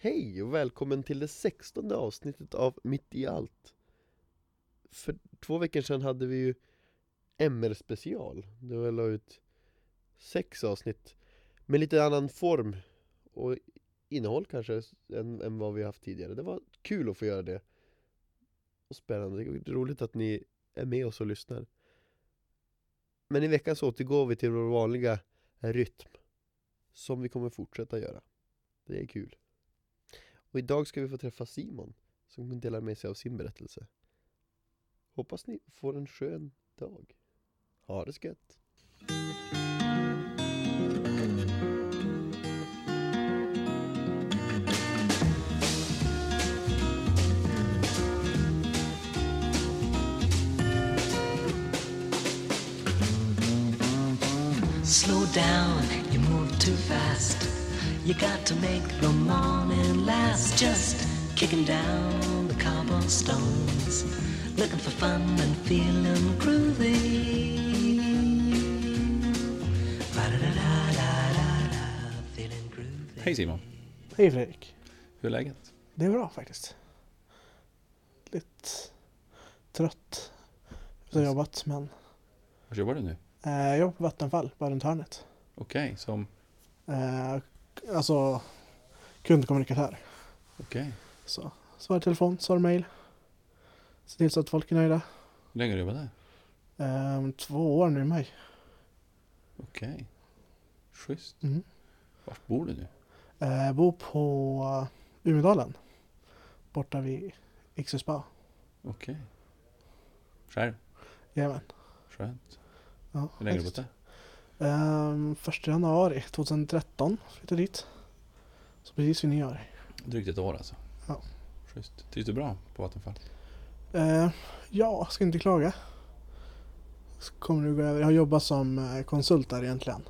Hej och välkommen till det sextonde avsnittet av Mitt i allt. För två veckor sedan hade vi ju MR-special. Då jag la ut sex avsnitt med lite annan form och innehåll kanske än, än vad vi haft tidigare. Det var kul att få göra det. Och spännande, det är roligt att ni är med oss och lyssnar. Men i veckan så återgår vi till vår vanliga rytm Som vi kommer fortsätta göra. Det är kul och idag ska vi få träffa Simon som delar med sig av sin berättelse. Hoppas ni får en skön dag. Ha det gött! Slow down, you move too fast. You got to make the morning last. Just kicking down the cobblestones, looking for fun and feeling groovy. Hej Simon, Hej Fredrik. hur är läget? Det är bra faktiskt. Lite trött efter jobbat men Var jobbar du nu? eh, jag jobbar på Vattenfall bara runt hörnet. Okej, som... Eh, alltså kundkommunikatör. Okej. Så svarar i telefon, svarar mail. Se till så att folk är nöjda. Hur länge har du jobbat där? Eh, två år nu i maj. Okej. Schysst. Mm. Vart bor du nu? Eh, jag bor på uh, Umedalen. Borta vid Iksu spa. Okej. Själv? Jajamän. Skönt. Ja, Hur länge har du bott där? Ehm, första januari 2013 flyttade dit. Så precis vid nyår. Drygt ett år alltså? Ja. Schysst. Trivs du bra på Vattenfall? Uh, ja, ska inte klaga. Så Kommer nu gå över. Jag har jobbat som eh, konsult där egentligen.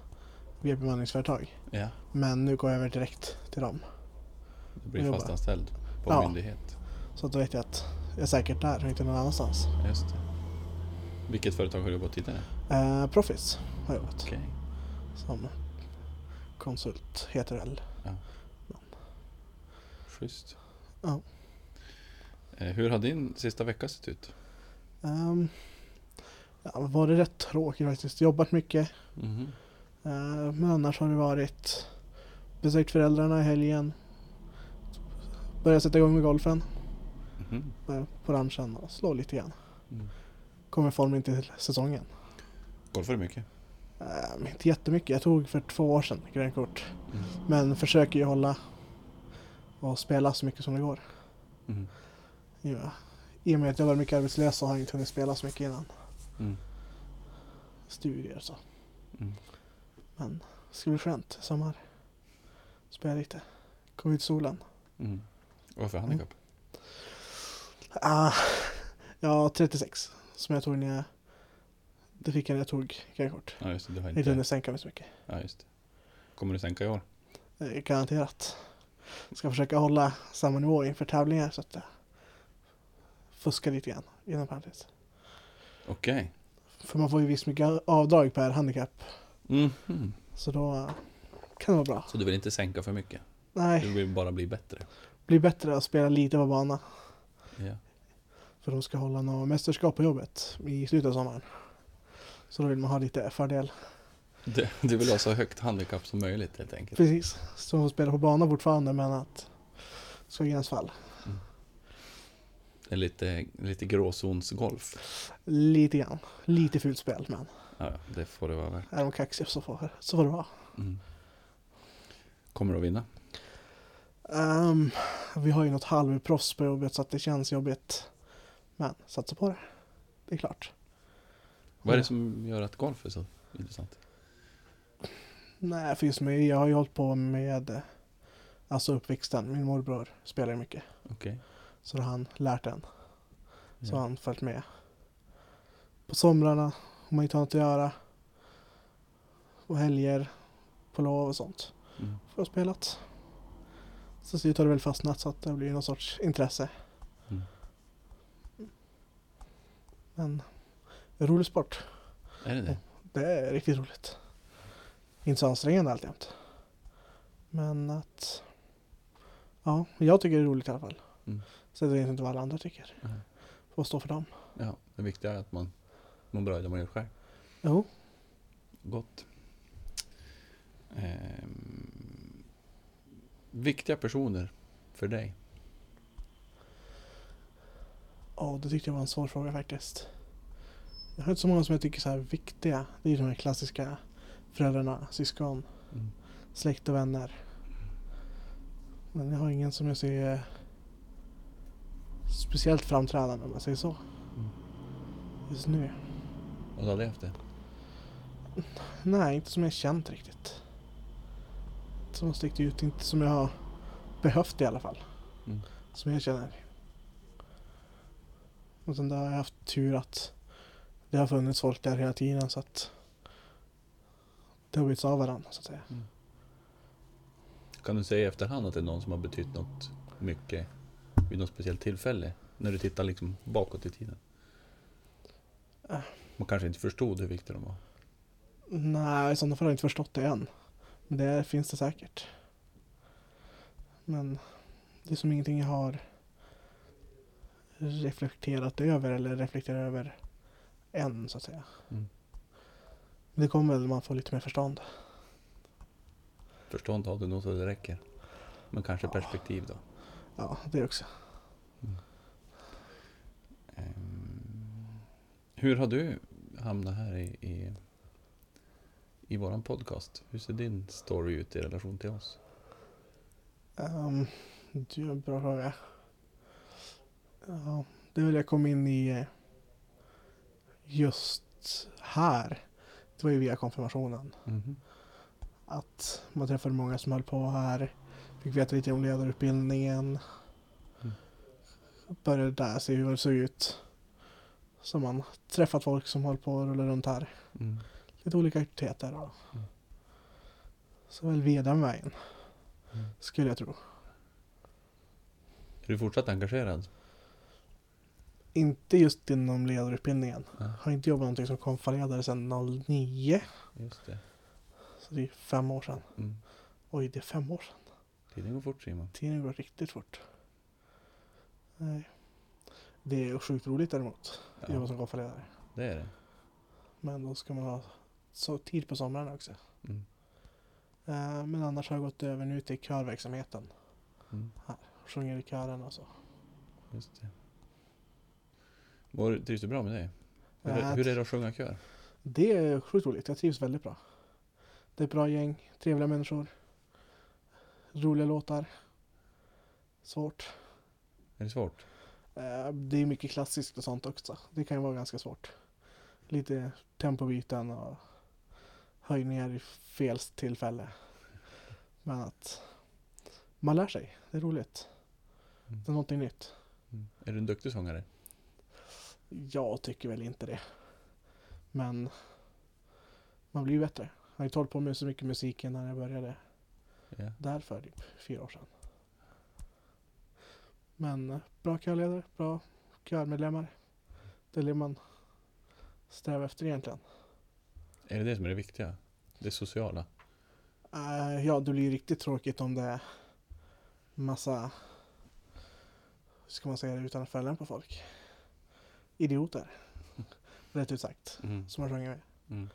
Via bemanningsföretag. Ja. Men nu går jag över direkt till dem. Du blir fastanställd på Ja. myndighet? Så då vet jag att jag är säkert där och inte någon annanstans. Just det. Vilket företag har du jobbat tidigare? Uh, Profis har jag jobbat Okej. som konsult. Heter det väl. Schysst. Ja. Eh, Hur har din sista vecka sett ut? Um, ja, var det rätt tråkigt faktiskt. Jobbat mycket. Mhm. Eh, men annars har det varit besökt föräldrarna i helgen. Börjat sätta igång med golfen Mhm. eh, på ranchen och slå lite grann. Mm. Kommer i form in till säsongen. Golfar du mycket? Eh, inte jättemycket. Jag tog för två år sedan grönt kort. Mm. Men försöker ju hålla och spela så mycket som det går. Mm. Ja. I och med att jag var mycket arbetslös så har jag inte hunnit spela så mycket innan. Mm. Studier och så. Mm. Men det ska bli skönt i sommar. Spela lite. Komma ut i solen. Mm. Och varför handikapp? Ah, ja, 36. Som jag tog när jag... Det fick jag när jag tog grönkort. Ja just det, du har Jag inte inte... hunnit sänka mig så mycket. Ja just det. Kommer du sänka i år? Eh, Garanterat. Ska försöka hålla samma nivå inför tävlingar så att jag fuskar lite grann inom parentes. Okej. För man får ju visst mycket avdrag per handikapp. Mhm. Så då eh, kan det vara bra. Så du vill inte sänka för mycket? Nej, Du vill bara bli bättre? bli bättre att spela lite på bana. Ja. För de ska hålla något mästerskap på jobbet i slutet av sommaren. Så då vill man ha lite fördel. Du, du vill ha så högt handikapp som möjligt helt enkelt? Precis. Så de får spela på bana fortfarande men att det ska gränsfall. Det är lite, lite gråzonsgolf? Lite grann. Lite fult spel men Ja, det får det vara värt. är de kaxiga så får, så får det vara. Mm. Kommer du att vinna? Ehm, vi har ju något halvproffs på jobbet så att det känns jobbigt. Men satsa på det. Det är klart. Vad är det som gör att golf är så intressant? Nej, för just mig, jag har ju hållit på med alltså uppväxten. Min morbror spelar ju mycket. Okej. Så då har han lärt en. Så har Ja. han följt med. På somrarna har man inte har något att göra. På helger, på lov och sånt. Mm. För att ha spelat. Så till slut har det väl fastnat så att det blir någon sorts intresse. Mm. Men en rolig sport. Är det det? Det är riktigt roligt. Inte så ansträngande alltjämt. Men att Ja, jag tycker det är roligt i alla fall. Mm. Vet jag inte vad alla andra tycker. Nej. Får stå för dem. Ja, det viktiga är att man mår bra i det man gör själv. Jo. Gott. Ehm, viktiga personer för dig? Ja, det tyckte jag var en svår fråga faktiskt. Jag har inte så många som jag tycker är så här viktiga. Det är de här klassiska föräldrarna, syskon, Mm. släkt och vänner. Men jag har ingen som jag ser speciellt framträdande om jag säger så. Mm. Just nu. Och du har levt det? Nej, inte som jag känt riktigt. Inte som har stickt ut, inte som jag har behövt i alla fall. Mm. Som jag känner. Och sen där har jag haft tur att det har funnits folk där hela tiden så att det har blivit av varandra så att säga. Kan du säga i efterhand att det är någon som har betytt något mycket vid något speciellt tillfälle? När du tittar liksom bakåt i tiden? Äh. Man kanske inte förstod hur viktiga de var. Nej, i sådana fall har jag inte förstått det än. Men det finns det säkert. Men det är som ingenting jag har reflekterat över eller reflekterat över än så att säga. Mm. Det kommer väl man får lite mer förstånd. Förstånd har du nog så det räcker. Men kanske perspektiv då? Ja, det också. Ehm, hur har du hamnat här i, i, i våran podcast? Hur ser din story ut i relation till oss? Um, det är en bra fråga. Ja, det är väl jag kom in i eh, just här. Det var ju via konfirmationen. Mhm. Att man träffade många som höll på här. Fick veta lite om ledarutbildningen. Mm. Började där se hur det såg ut. Så man träffat folk som höll på att rulla runt här. Mm. Lite olika aktiviteter. Och Mm. Så väl via den vägen. Mm. Skulle jag tro. Är du fortsatt engagerad? Inte just inom ledarutbildningen. Ja. Har inte jobbat någonting som konfaledare sedan 09. Just det. Så det är fem år sedan. Mm. Oj, det är fem år sedan. Tiden går fort Simon. Tiden går riktigt fort. Nej. Det är sjukt roligt däremot. att Jobba Ja, som konfaledare. det är det. Men då ska man ha så tid på somrarna också. Mm. Eh, Men annars har jag gått över nu till körverksamheten. Mm. Sjunger i kören och så. Just det. Mår, trivs du bra med det? Hur, är- hur är det att sjunga kör? Det är sjukt roligt. Jag trivs väldigt bra. Det är ett bra gäng, trevliga människor. Roliga låtar. Svårt. Är det svårt? Eh, Det är mycket klassiskt och sånt också. Det kan ju vara ganska svårt. Lite tempobyten och höjningar i fel tillfälle. Men att man lär sig. Det är roligt. Mm. Det är någonting nytt. Mm. Är du en duktig sångare? Jag tycker väl inte det. Men man blir ju bättre. Jag har inte hållit på med så mycket musik innan jag började Ja. där för typ fyra år sedan. Men eh, bra körledare, bra körmedlemmar. Det är det man strävar efter egentligen. Är det det som är det viktiga? Det sociala? Eh, ja, det blir ju riktigt tråkigt om det är massa, hur ska man säga det utan att på folk? Idioter. Rätt ut sagt. Mm. Som har sjungit med. Mm.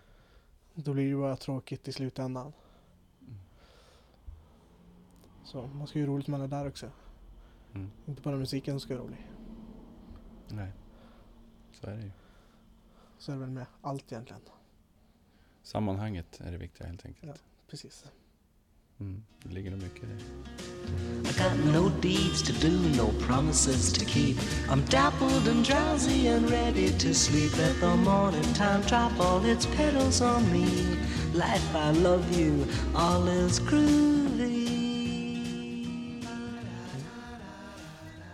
Då blir det ju bara tråkigt i slutändan. Mm. Så man ska ju roligt med det där också. Mm. Inte bara musiken som ska vara rolig. Nej. Så är det ju. Så är det väl med allt egentligen. Sammanhanget är det viktiga helt enkelt. Precis. Mm. Det ligger nog mycket i det. I got no deeds to do, no promises to keep. I'm dappled and drowsy and ready to sleep. Let the morning time drop all its petals on me. Life, I love you, all is groovy.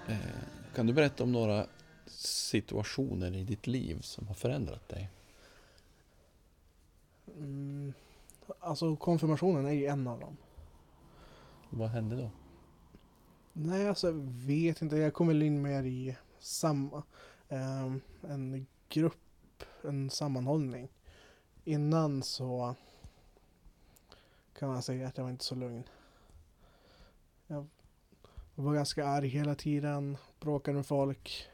Eh, kan du berätta om några situationer i ditt liv som har förändrat dig? Mm. Alltså konfirmationen är ju en av dem. Vad hände då? Nej, alltså jag vet inte. Jag kom väl in mer i samma, ehm, en grupp, en sammanhållning. Innan så kan man säga att jag var inte så lugn. Jag Var ganska arg hela tiden, bråkade med folk.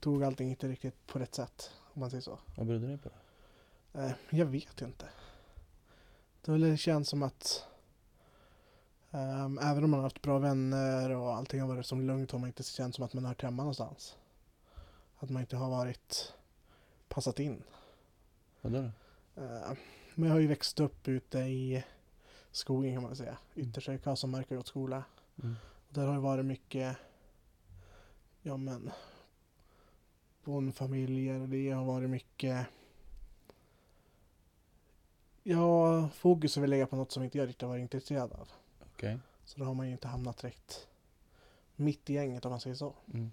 Tog allting inte riktigt på rätt sätt, om man säger så. Vad berodde det på? då? Eh, jag vet inte. Det känts som att ehm, även om man har haft bra vänner och allting har varit som lugnt har man inte känt som att man har hört hemma någonstans. Att man inte har varit passat in. Vadå då? Eh, men jag har ju växt upp ute i skogen kan man säga. Yttersta Karlsson Markaryd skola. Mm. Där har det varit mycket, ja men, bondfamiljer. Det har varit mycket, ja, fokus har väl legat på något som inte jag riktigt har varit intresserad av. Okej. Så då har man ju inte hamnat direkt mitt i gänget om man säger så. Mm.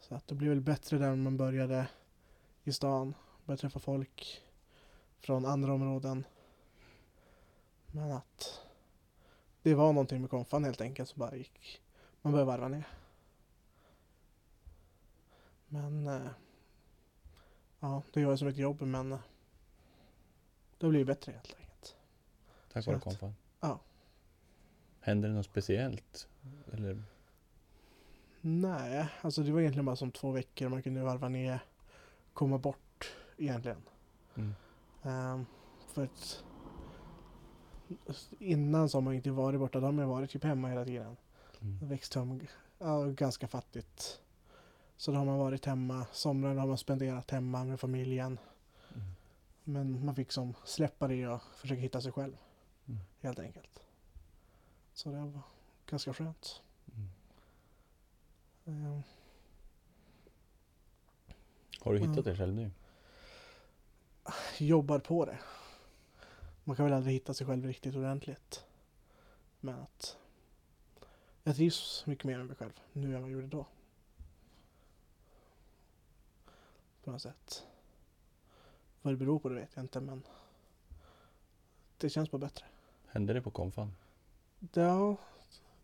Så att det blir väl bättre där man började i stan. Började träffa folk från andra områden. Men att det var någonting med konfan helt enkelt som bara gick. Man började varva ner. Men eh, ja, det gör jag som ett jobb men eh, det blir bättre helt enkelt. Tack vare konfan? ja. Hände det något speciellt? Eller? Nej, alltså det var egentligen bara som två veckor man kunde varva ner, komma bort egentligen. Mm. Ehm, för att innan så har man inte varit borta, då har man varit typ hemma hela tiden. Mm. Växt hem, ja, ganska fattigt. Så då har man varit hemma, somrarna har man spenderat hemma med familjen. Mm. Men man fick som släppa det och försöka hitta sig själv. Mm. Helt enkelt. Så det var ganska skönt. Mm. Ehm, Har du hittat Ja. dig själv nu? jobbar på det. Man kan väl aldrig hitta sig själv riktigt ordentligt. Men att jag trivs mycket mer med mig själv nu än vad jag gjorde då. På något sätt. Vad det beror på det vet jag inte men det känns bara bättre. Hände det på konfan? Har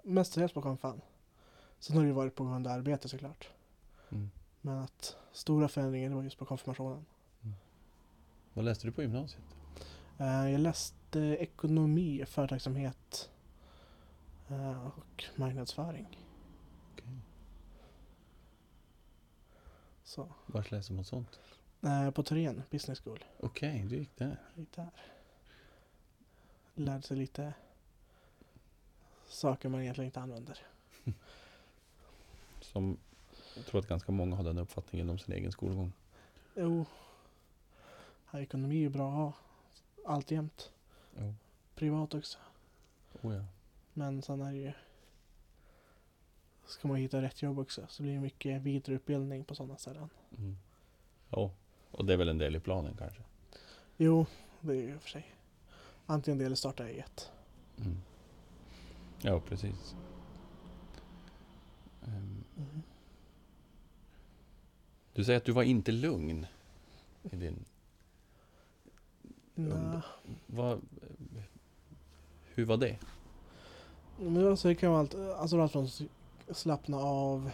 mestadels på konfan. Sen har det ju varit på grund av arbete såklart. Mm. Men att stora förändringar det var just på konfirmationen. Vad läste du på gymnasiet? Eh, Jag läste ekonomi, företagsamhet eh, och marknadsföring. Okej. Så. Vart läste man sånt? Eh, På Thorén Business School. Okej, du gick där. Gick där. Lärde sig lite saker man egentligen inte använder. Som jag tror att ganska många har den uppfattningen om sin egen skolgång. Jo, här ekonomi är ju bra att ha. Alltjämt. Jo. Privat också. Oh, ja. Men sen är det ju ska man hitta rätt jobb också så det blir mycket vidareutbildning på sådana ställen. Mm. Ja, och det är väl en del i planen kanske? Jo, det är ju för sig. Antingen det eller starta eget. Mm. Ja, precis. Ehm, Du säger att du var inte lugn i din... Nej. Vad, hur var det? Men alltså det kan vara allt, alltså allt från slappna av,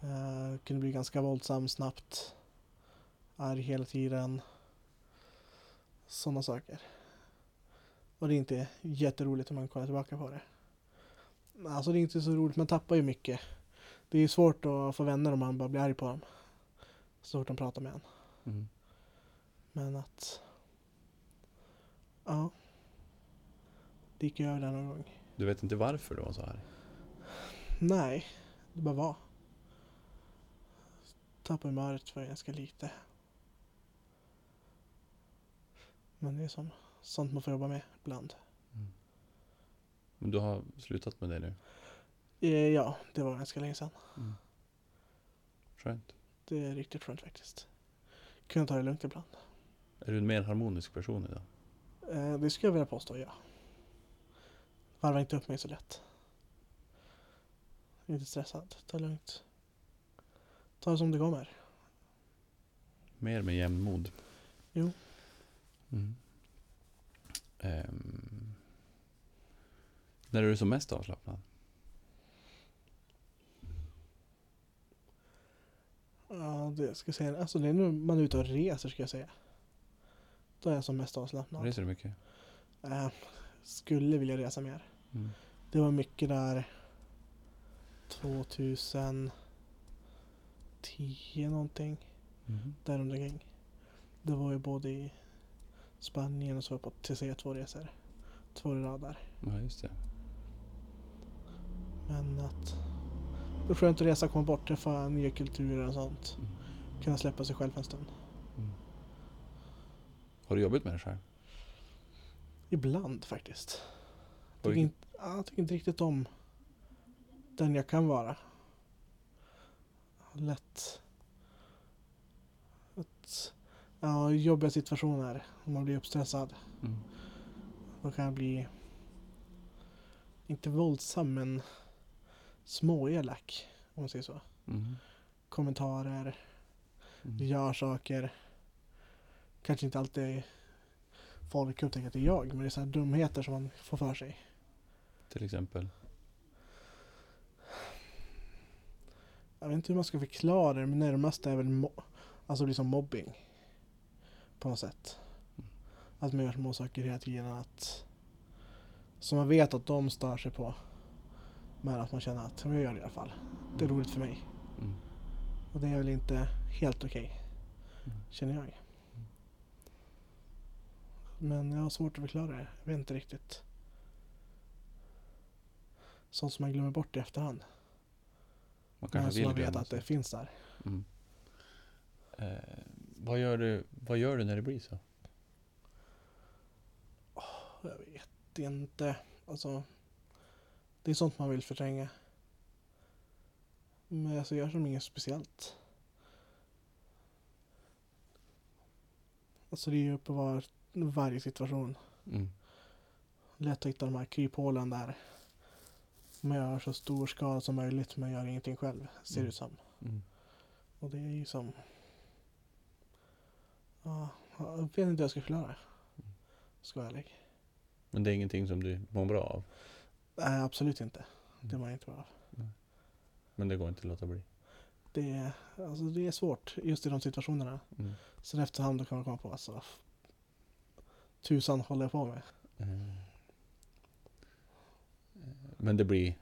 eh, kunde bli ganska våldsam snabbt, arg hela tiden. Sådana saker. Och det är inte jätteroligt om man kollar tillbaka på det. Alltså det är inte så roligt, man tappar ju mycket. Det är ju svårt att få vänner om man bara blir arg på dem. Så fort de pratar med en. Mm. Men att... Ja. Det gick ju över där någon gång. Du vet inte varför du var så här? Nej, det bara var. Tappade humöret för ganska lite. Men det är som, sånt man får jobba med ibland. Men du har slutat med det nu? Eh, Ja, det var ganska länge sedan. Skönt. Det är riktigt skönt faktiskt. Kunna ta det lugnt ibland. Är du en mer harmonisk person idag? Eh, Det skulle jag vilja påstå, ja. Varva inte upp mig så lätt. Inte stressad, ta det lugnt. Ta det som det kommer. Mer med jämnmod? Jo. Mm. Ehm. När är du som mest avslappnad? Ja, det ska jag säga. Alltså det är nu man är ute och reser ska jag säga. Då är jag som mest avslappnad. Reser du mycket? Eh, skulle vilja resa mer. Mm. Det var mycket där 2010 någonting. Mhm. Där omkring. Det var ju både i Spanien och så var jag på TC2-resor. Två i rad där. Ja, just det. Men att det är skönt att resa, komma bort, träffa nya kulturer och sånt. Mm. Kunna släppa sig själv en stund. Mm. Har du jobbat med det själv? Ibland faktiskt. På Tycker inte, ja, jag tycker inte riktigt om den jag kan vara. Lätt att, ja, jobbiga situationer. Om man blir uppstressad. Mm. Då kan jag bli, inte våldsam men småelak. Om man säger så. Mhm. Kommentarer, Mm. gör saker. Kanske inte alltid folk upptäcker att det är jag. Men det är så här dumheter som man får för sig. Till exempel? Jag vet inte hur man ska förklara det, men närmast är väl mo- alltså liksom mobbing. På något sätt. Att man gör små saker hela tiden. Att, som man vet att de stör sig på. Men att man känner att jag gör det i alla fall. Det är roligt för mig. Mm. Och det är väl inte helt okej. Mm. Känner jag. Men jag har svårt att förklara det. Jag vet inte riktigt. Sånt som man glömmer bort i efterhand. Man Men kanske som vill man vet glömma att det finns där. Mm. Eh, vad, gör du, vad gör du när det blir så? Jag vet inte. Alltså, det är sånt man vill förtränga. Men alltså, jag gör som inget speciellt. Alltså det är ju uppe var, varje situation. Mm. Lätt att hitta de här kryphålen där. Man gör så stor skada som möjligt men gör ingenting själv. Ser det Mm. ut som. Mm. Och det är ju som... Ja, jag vet inte hur jag ska förklara. Ska jag vara ärlig. Men det är ingenting som du mår bra av? Nej, absolut inte. Det var inte bra. Men det går inte att låta bli? Det är, alltså det är svårt just i de situationerna. Mm. Sen efterhand kan man komma på alltså, tusan håller jag på med. Eh. Men det blir,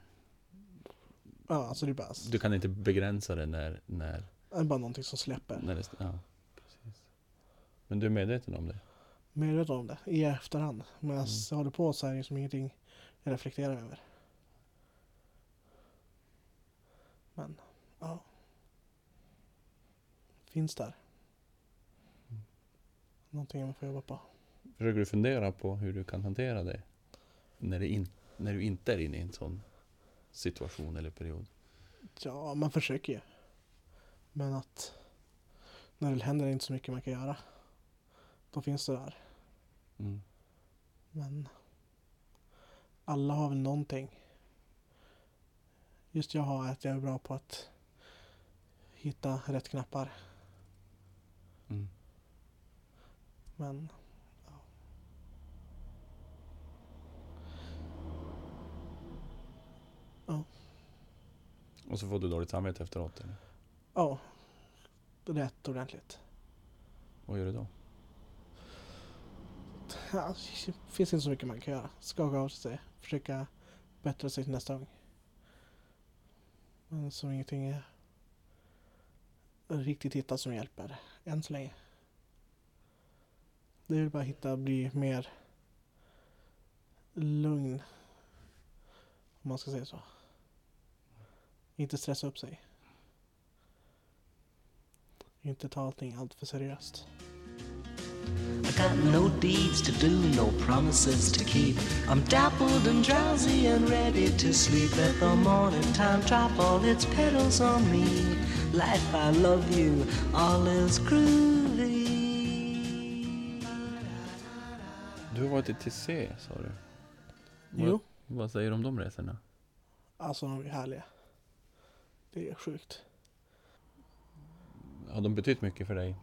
Ja, alltså det är bara, du kan inte begränsa det när, när, det är bara någonting som släpper. när det, ja, precis. Men du är medveten om det? Medveten om det i efterhand. Medan Mm. jag håller på så är det liksom ingenting jag reflekterar över. Men, ja. Finns där. Någonting man får jobba på. Försöker du fundera på hur du kan hantera det? När, det in, när du inte är inne i en sån situation eller period? Ja, man försöker ju. Men att när det händer är det inte så mycket man kan göra. Då finns det där. Mm. Men alla har väl någonting. Just jag har att jag är bra på att hitta rätt knappar. Mm. Men ja. Och så får du dåligt samvete efteråt? Eller? ja, rätt ordentligt. Vad gör du då? Det finns inte så mycket man kan göra. Skaka av sig, försöka bättra sig till nästa gång. Men som ingenting är riktigt hittat som hjälper än så länge. Det är väl bara att hitta, bli mer lugn. Om man ska säga så. Inte stressa upp sig. Inte ta allting allt för seriöst. I got no deeds to do, no promises to keep. I'm dappled and drowsy and ready to sleep. Let the morning time drop all its petals on me. Life, I love you, all is groovy. Du har varit i TC sa du? Jo. Vad, vad säger du om de resorna? Alltså de är härliga. Det är sjukt. Har de betytt mycket för dig?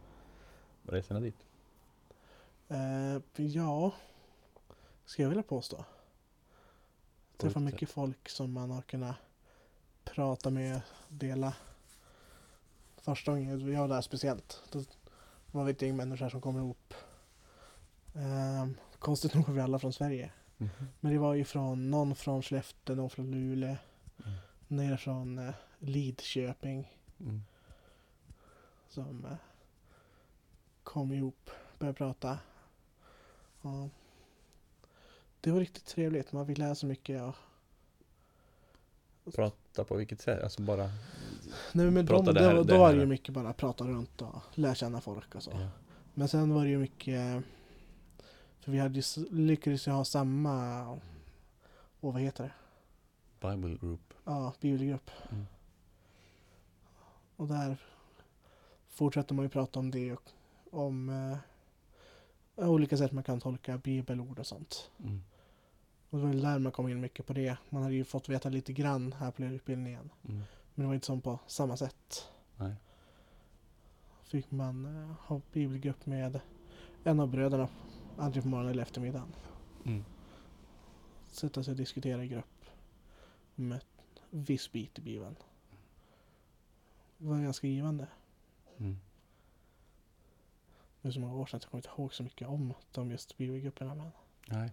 Resorna dit? Eh, ja, ska jag vilja påstå. Träffa mycket folk som man har kunnat prata med, dela. Första gången jag var där speciellt. Då var vi ett gäng människor som kom ihop. Eh, konstigt nog var vi alla från Sverige. Mhm. Men det var ju från någon från Skellefteå, någon från Luleå, Mm. ner från eh, Lidköping Mm. som eh, kom ihop, började prata. Ja. Det var riktigt trevligt, man fick lära sig mycket. Och... Prata på vilket sätt? Alltså bara... Nej, men Prata de, det här- då, då var det ju mycket bara prata runt och lära känna folk och så. Ja. Men sen var det ju mycket, för vi hade ju, lyckades ju ha samma, och vad heter det? Bible group. Ja, bibelgrupp. Mm. Och där fortsätter man ju prata om det och om eh, olika sätt man kan tolka bibelord och sånt. Mm. Och det var ju där man kom in mycket på det. Man hade ju fått veta lite grann här på utbildningen. Mm. Men det var inte som på samma sätt. Nej. Fick man eh, ha bibelgrupp med en av bröderna antingen på morgonen eller eftermiddagen. Mm. Sätta sig och diskutera i grupp med ett viss bit i bibeln. Det var ganska givande. Mm. Är så många år sedan så jag kommer inte ihåg så mycket om de just bibelgrupperna. Men Nej.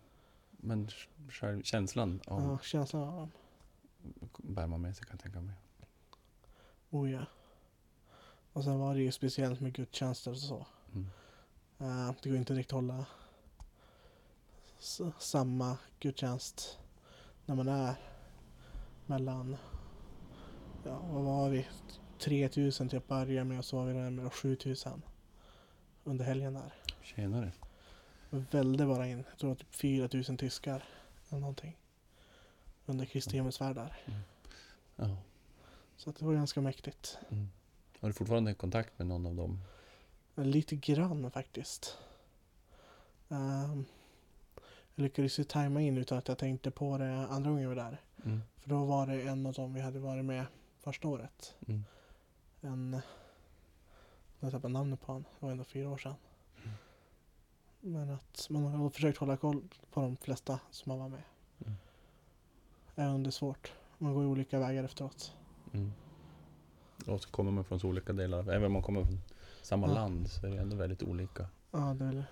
Men sj- själv känslan av ja, känslan av dem. bär man med sig kan jag tänka mig. Oh ja. Och sen var det ju speciellt med gudstjänster och så. Mm. Eh, det går inte riktigt att hålla samma gudstjänst när man är mellan, ja vad var vi, 3000 till att börja med och så var vi där med 7000 under helgen där. Tjenare. Välde bara in, jag tror var typ 4000 tyskar eller någonting. Under Kristi himmelsfärd där. Ja. Så att det var ganska mäktigt. Mm. Har du fortfarande kontakt med någon av dem? Men Lite grann faktiskt. Ehm, jag lyckades ju tajma in utan att jag tänkte på det andra gången jag var där. Mm. För då var det en av dem vi hade varit med första året. Mm. En... Jag tappade namnet på honom. Det var ändå fyra år sedan. Mm. Men att man har försökt hålla koll på de flesta som man var med. Mm. Även om det är svårt. Man går ju olika vägar efteråt. Mm. Och så kommer man från så olika delar. Även om man kommer från samma Ja. land så är det ändå väldigt olika. Ja, det är väl ett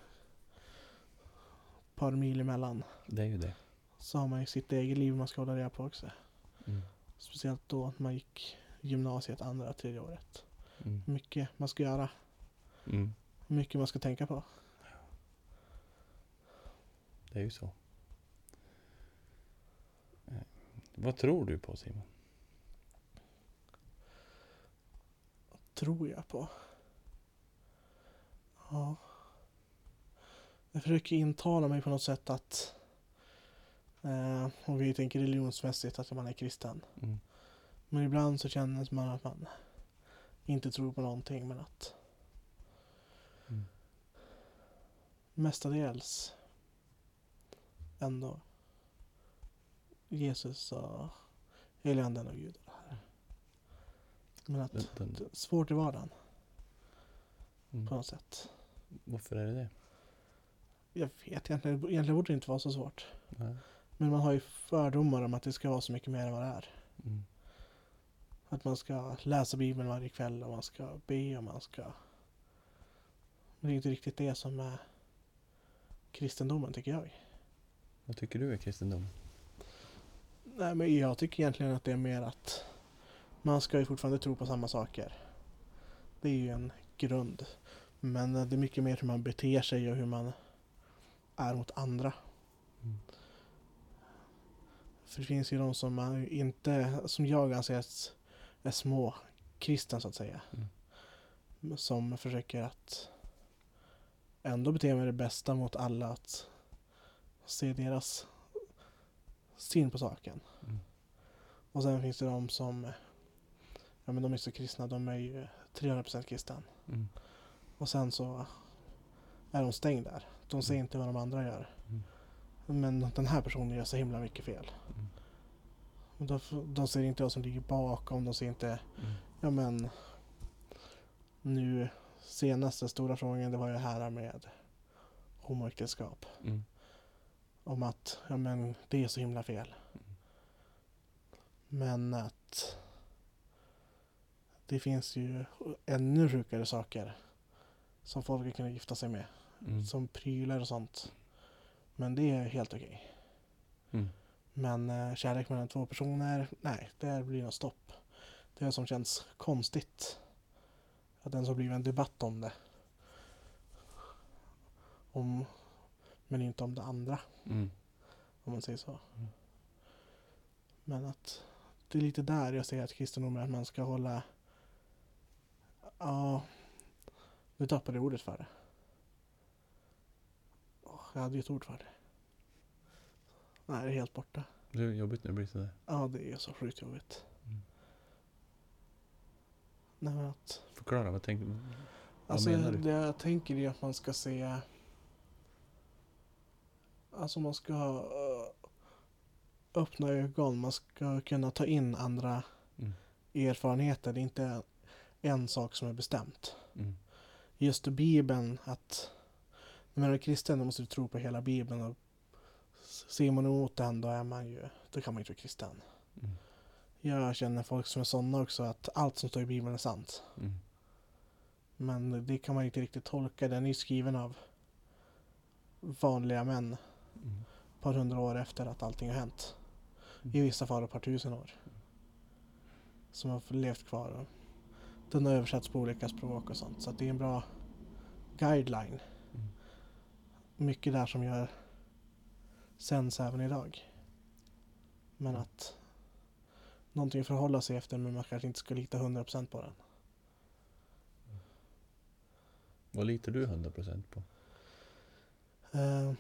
par mil emellan. Det är ju det. Så har man ju sitt eget liv man ska hålla reda på också. Mm. Speciellt då när man gick gymnasiet andra tredje året. Mm. Mycket man ska göra. Mm. Mycket man ska tänka på. Det är ju så. Eh, Vad tror du på Simon? Tror jag på. Ja. Jag försöker intala mig på något sätt att eh, om vi tänker religionsmässigt att man är kristen. Mm. Men ibland så känner man att man inte tror på någonting men att Mm. mestadels ändå Jesus och heliganden och Gud. och det här. Men att Den, den, det är svårt i vardagen på mm. något sätt. Varför är det det? Jag vet egentligen, egentligen borde det inte vara så svårt. Nej. Men man har ju fördomar om att det ska vara så mycket mer än vad det är. Mm. Att man ska läsa Bibeln varje kväll och man ska be och man ska... Men det är inte riktigt det som är kristendomen tycker jag. Vad tycker du är kristendom? Nej men jag tycker egentligen att det är mer att man ska ju fortfarande tro på samma saker. Det är ju en grund. Men det är mycket mer hur man beter sig och hur man är mot andra. Mm. För det finns ju de som man inte, som jag anser är- är små kristen så att säga. Mm. Som försöker att ändå bete med det bästa mot alla. Att se deras syn på saken. Mm. Och sen finns det de som, ja men de är så kristna, de är ju 300% kristen. Mm. Och sen så är de stängda där. De ser Mm. inte vad de andra gör. Mm. Men den här personen gör så himla mycket fel. Mm. De, de ser inte vad som ligger bakom, de ser inte, Mm. ja men nu senaste stora frågan det var ju här med homoäktenskap. Mm. Om att, ja men det är så himla fel. Men att det finns ju ännu sjukare saker som folk kan gifta sig med. Mm. Som prylar och sånt. Men det är helt okej. Mm. Men eh, kärlek mellan två personer, nej, där blir det stopp. Det är det som känns konstigt. Att det ens har blivit en debatt om det. Om, men inte om det andra, Mm. om man säger så. Mm. Men att det är lite där jag ser att kristendomen, att man ska hålla... Ja, nu tappade jag ordet för det. Jag hade ju ett ord för det. Nej, det är helt borta. Det är jobbigt när det blir sådär. Ja, det är så sjukt jobbigt. Mm. Nej, men att, Förklara, vad tänker Vad alltså, menar du? det jag tänker är att man ska se... Alltså man ska eh, öppna ögon. Man ska kunna ta in andra Mm. erfarenheter. Det är inte en sak som är bestämt. Mm. Just Bibeln att när man är kristen då måste du tro på hela Bibeln. Och ser man emot den då är man ju, då kan man inte vara kristen. Mm. Jag känner folk som är sådana också att allt som står i Bibeln är sant. Mm. Men det kan man inte riktigt tolka. Den är ju skriven av vanliga män Mm. ett par hundra år efter att allting har hänt. Mm. I vissa fall ett par tusen år. Som har levt kvar. Den har översatts på olika språk och sånt. Så det är en bra guideline. Mm. Mycket där som gör sens även idag. Men att någonting att förhålla sig efter men man kanske inte ska lita 100% på den. Vad litar du 100% på? Eh,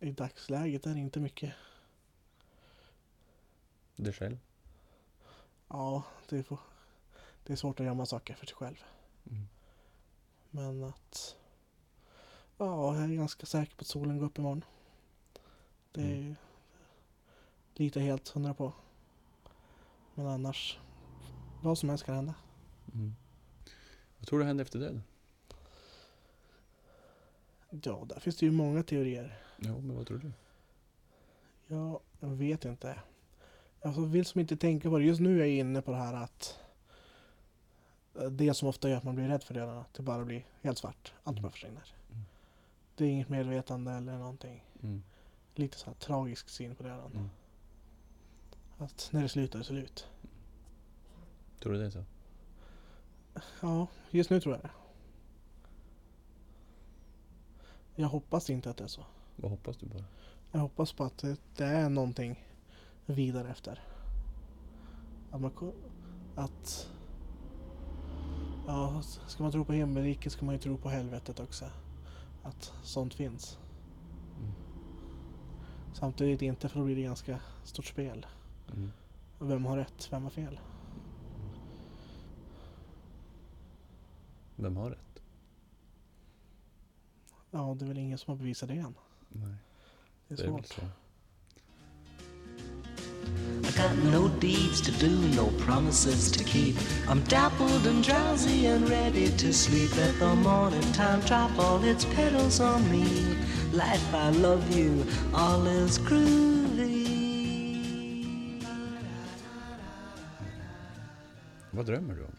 I dagsläget är det inte mycket. Dig själv? Ja, det är, det är svårt att gömma saker för sig själv. Mm. Men att... Ja, jag är ganska säker på att solen går upp imorgon. Det är Mm. lite helt hundra på. Men annars, vad som helst kan hända. Mm. Vad tror du händer efter döden? Ja, där finns det ju många teorier. Jo, men vad tror du? Ja, jag vet inte. Jag vill som inte tänka på det. Just nu är jag inne på det här att eh, det som ofta gör att man blir rädd för döden, att det bara blir helt svart. Allt bara försvinner. Mm. Det är inget medvetande eller någonting. Mm. Lite så här tragisk syn på döden. Mm. Att när det slutar det slut. Tror du det är så? Ja, just nu tror jag det. Jag hoppas inte att det är så. Vad hoppas du på? Jag hoppas på att det, det är någonting vidare efter. Att man, att ja, ska man tro på himmelriket ska man ju tro på helvetet också. Att sånt finns. Samtidigt inte för då blir det ganska stort spel. Mm. Vem har rätt? Vem har fel? Vem har rätt? Ja, det är väl ingen som har bevisat det än. Nej, Det är det är svårt. I got no deeds to do, no promises to keep. I'm dappled and drowsy and ready to sleep. Let the morning time drop all its petals on me. Life, I love you, all is groovy. Vad drömmer du om?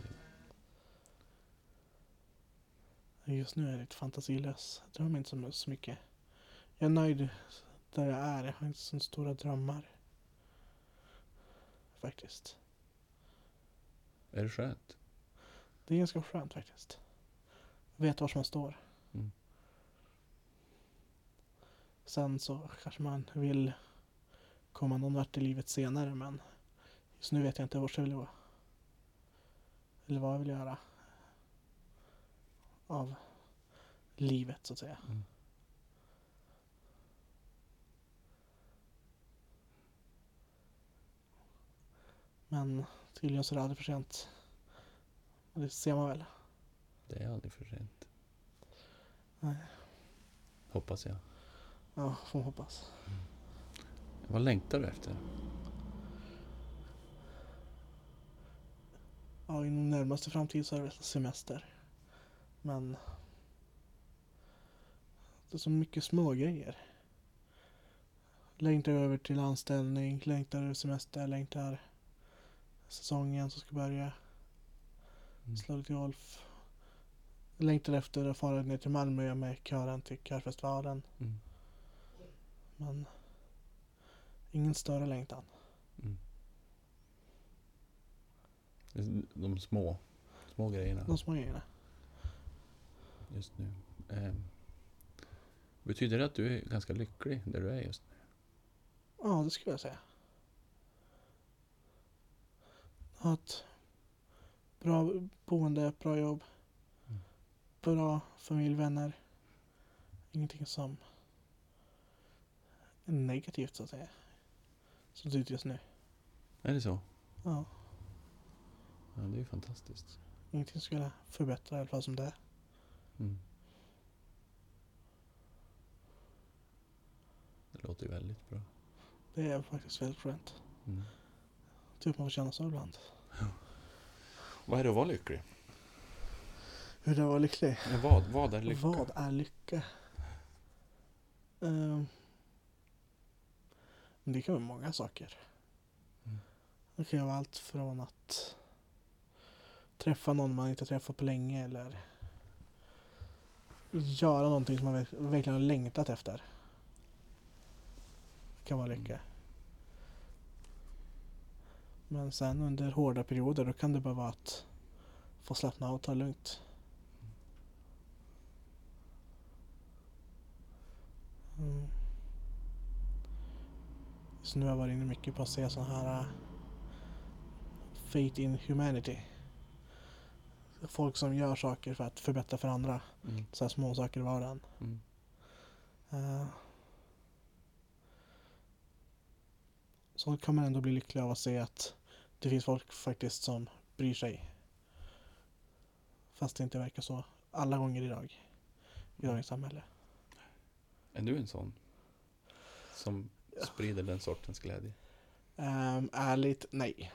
Just nu är jag lite fantasilös. Jag drömmer inte så- så mycket. Jag är nöjd där jag är. Jag har inte så stora drömmar. Faktiskt. Är det skönt? Det är ganska skönt faktiskt. Vet var man står. Mm. Sen så kanske man vill komma någon vart i livet senare men just nu vet jag inte vart jag vill gå. Eller vad jag vill göra. Av livet så att säga. Mm. Men tydligen så är det aldrig för sent. Och det ser man väl. Det är aldrig för sent. Nej. Hoppas jag. Ja, får man hoppas. Vad längtar du efter? Ja, inom närmaste framtid så är det semester. Men det är så mycket små grejer. Längtar över till anställning, längtar över semester, längtar säsongen som ska börja. Mm. Slå lite golf. Längtar efter att fara ner till Malmö med kören till körfestivalen. Mm. Men Ingen större längtan. Mm. De små, små grejerna De små grejerna. just nu. Ehm, betyder det att du är ganska lycklig där du är just nu? Ja, det skulle jag säga. Ha ett bra boende, bra jobb. Mm. Bra familj, vänner. Ingenting som negativt så att säga. Som ser ut just nu. Är det så? Ja, Ja, det är ju fantastiskt. ingenting skulle förbättra i alla fall som det är. Mm. Det låter ju väldigt bra. Det är faktiskt väldigt skönt. Mm. Typ man får känna så ibland. Vad är det att vara lycklig? Hur det var lycklig. Ja, vad, vad är lycka? Vad är lycka? Men det kan vara många saker. Mm. Det kan vara allt från att träffa någon man inte träffat på länge eller göra någonting som man verk- verkligen har längtat efter. Det kan vara lycka. Mm. Men sen under hårda perioder då kan det bara vara att få slappna av och ta det lugnt. Mm. Så nu har jag varit inne mycket på att se sådana här uh, Fate in Humanity. Folk som gör saker för att förbättra för andra. Mm. Så här små saker i vardagen. Mm. Eh, så kan man ändå bli lycklig av att se att det finns folk faktiskt som bryr sig. Fast det inte verkar så alla gånger idag. I dagens samhälle. Är du en sån? Som sprider den sortens glädje? Um, ärligt, nej.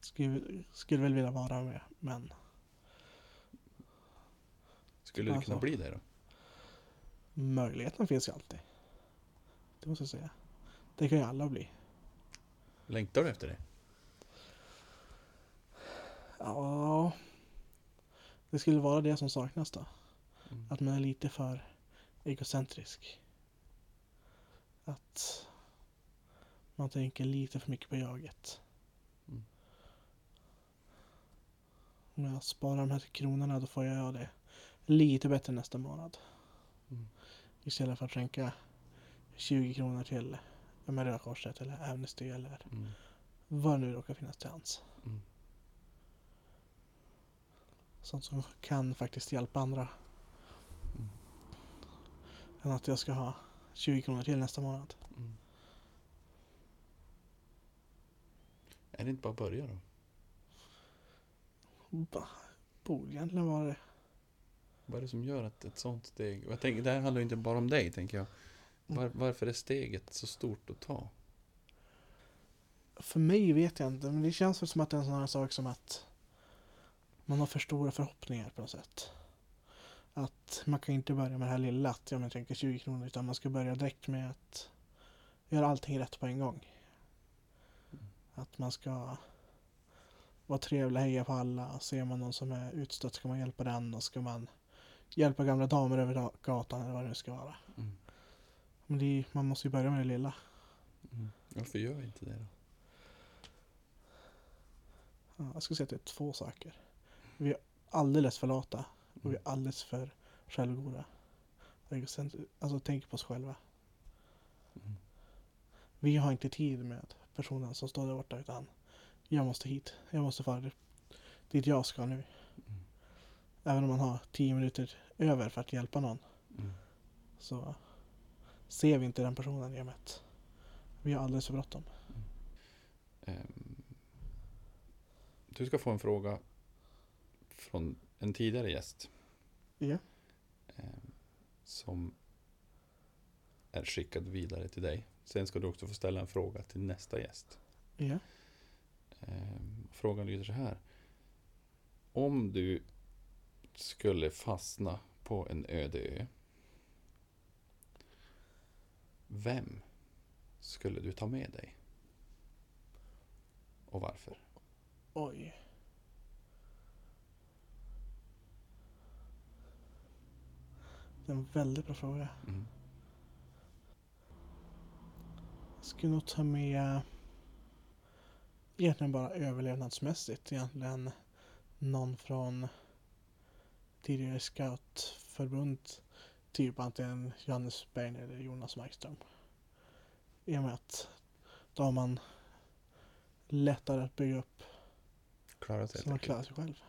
Skulle, skulle väl vilja vara med, men Skulle du Alltså. kunna bli det då? möjligheten finns ju alltid. Det måste jag säga. Det kan ju alla bli. Längtar du efter det? Ja, det skulle vara det som saknas då. Mm. Att man är lite för egocentrisk. Att man tänker lite för mycket på jaget. Mm. Om jag sparar de här kronorna då får jag göra det lite bättre nästa månad. Mm. Istället för att skänka 20 kronor till Röda Korset eller Amnesty eller Mm. vad nu råkar finnas till hands. Mm. Sånt som kan faktiskt hjälpa andra. Mm. Än att jag ska ha 20 kronor till nästa månad. Mm. Är det inte bara att börja då? Ba, borde egentligen vara det. Vad är det som gör att ett sånt steg... Jag tänker, det här handlar ju inte bara om dig, tänker jag. Var, varför är steget så stort att ta? För mig vet jag inte, men det känns som att det är en sån här sak som att man har för stora förhoppningar på något sätt. Att man kan inte börja med det här lilla, att jag tänker 20 kronor, utan man ska börja direkt med att göra allting rätt på en gång. Att man ska vara trevlig, heja på alla. Ser man någon som är utstött ska man hjälpa den och ska man hjälpa gamla damer över gatan eller vad det nu ska vara. Mm. Men är, man måste ju börja med det lilla. Mm. Varför gör vi inte det då? Ja, jag skulle säga att det är två saker. Vi är alldeles för lata och vi är alldeles för självgoda. Alltså tänker på oss själva. Mm. Vi har inte tid med personen som står där borta utan jag måste hit. Jag måste fara dit jag ska nu. Mm. Även om man har tio minuter över för att hjälpa någon Mm. så ser vi inte den personen i och med att vi har alldeles för bråttom. Ehm, Du ska få en fråga från en tidigare gäst. Ehm, Som är skickad vidare till dig. Sen ska du också få ställa en fråga till nästa gäst. Ehm, Frågan lyder så här. Om du skulle fastna på en öde ö. Vem skulle du ta med dig? Och varför? Oj. Det är en väldigt bra fråga. Mm. Skulle nog ta med egentligen bara överlevnadsmässigt egentligen någon från tidigare scoutförbund typ antingen Johannes Berg eller Jonas Markström. I och med att då har man lättare att bygga upp Klara sig så man klarar sig själv.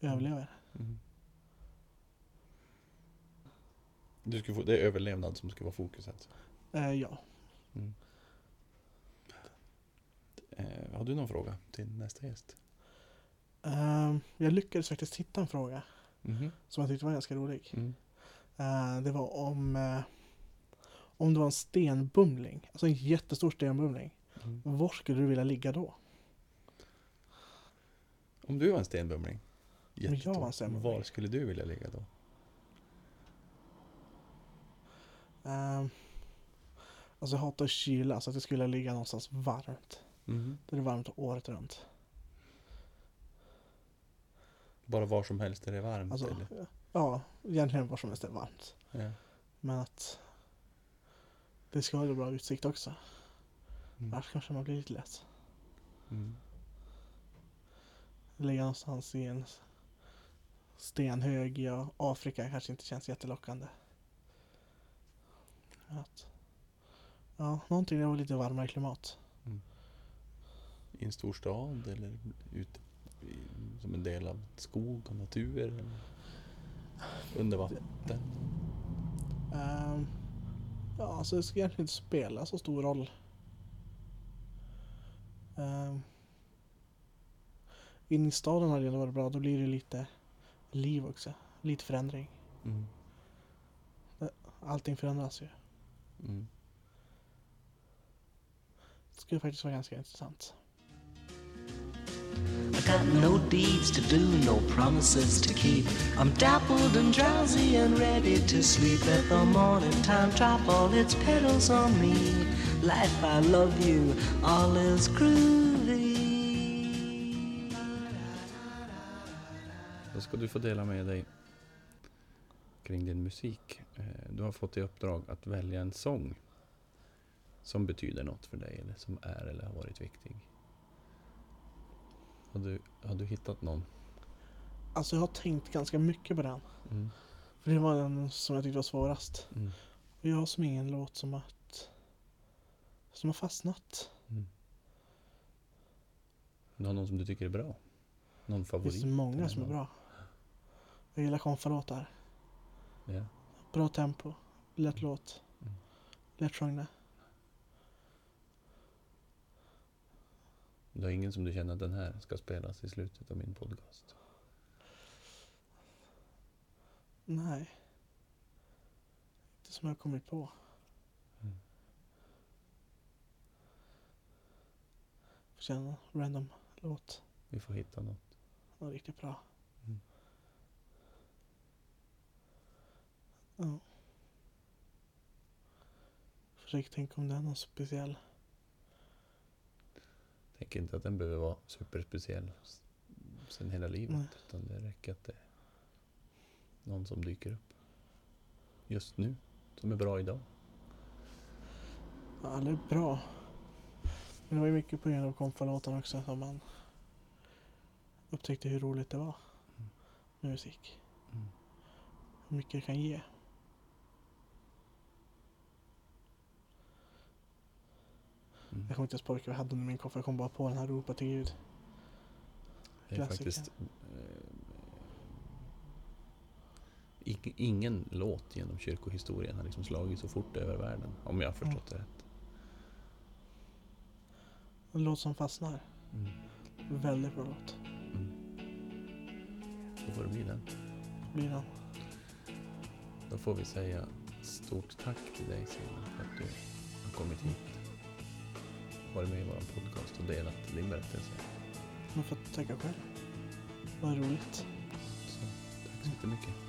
Överlever. Mm. Du skulle få, det är överlevnad som ska vara fokuset. Eh, ja. Mm. Eh, har du någon fråga till nästa gäst? Ehm, jag lyckades faktiskt hitta en fråga Mhm. som jag tyckte var ganska rolig. Mm. Eh, det var om, eh, om det var en stenbumling, alltså en jättestor stenbumling. Mm. Var skulle du vilja ligga då? Om du var en stenbumling, jag var en jättestor, stenbumling. var skulle du vilja ligga då? Ehm, alltså jag hatar kyla så att jag skulle ligga någonstans varmt. Mhm. Där det är varmt året runt. Bara var som helst där det är varmt? Alltså, eller? ja, egentligen var som helst är varmt. Ja. Men att det ska vara bra utsikt också. Mm. Annars kanske man blir lite lätt. Mm. Ligga någonstans i en stenhög i Afrika kanske inte känns jättelockande. Att, ja, någonting där var lite varmare klimat. I en stor stad eller ute i- som en del av skog och natur? Eller under vatten? Ehm, ja, alltså det ska egentligen inte spela så stor roll. Um, in i staden hade det varit bra. Då blir det lite liv också. Lite förändring. Mm. Allting förändras ju. Mm. Det skulle faktiskt vara ganska intressant. I got no deeds to do, no promises to keep. I'm dappled and drowsy and ready to sleep. Let the morning time drop all its petals on me. Life, I love you, all is groovy. Då ska du få dela med dig kring din musik. Eh, Du har fått i uppdrag att välja en sång som betyder något för dig eller som är eller har varit viktig. Har du, har du hittat någon? Alltså jag har tänkt ganska mycket på den. Mm. För det var den som jag tyckte var svårast. Mm. Och jag har som ingen låt som att som har fastnat. Mm. Du har någon som du tycker är bra? Någon Det favorit? finns många som är bra. Jag gillar konfalåtar. Ja. Bra tempo. Lätt låt. Mm. Lättsjungna. Du har ingen som du känner att den här ska spelas i slutet av min podcast? Nej. Inte som jag har kommit på. Mm. Får känna random låt. Vi får hitta något. Var riktigt bra. Ja. Försöker tänka om det är någon speciell. Tänker inte att den behöver vara superspeciell sen hela livet. Nej. Utan det räcker att det är någon som dyker upp just nu. Som är bra idag. Ja, alla är bra. Men det var ju mycket på grund av konfalåten också som man upptäckte hur roligt det var med musik. Mm. Hur mycket det kan ge. Mm. Jag kommer inte ens på vilka jag hade under min koffer. Jag kom bara på den här Ropa till Gud. Det är klassiker. faktiskt eh, ing- ingen låt genom kyrkohistorien har liksom slagit så fort över världen. Om jag har förstått det rätt. En låt som fastnar. Mm. Väldigt bra låt. Mm. Då får det bli den. Blir den. Då får vi säga stort tack till dig Simon för att du har kommit hit. Varit med i vår podcast och delat din berättelse. Man får tacka själv. Vad roligt. Så tack så jättemycket.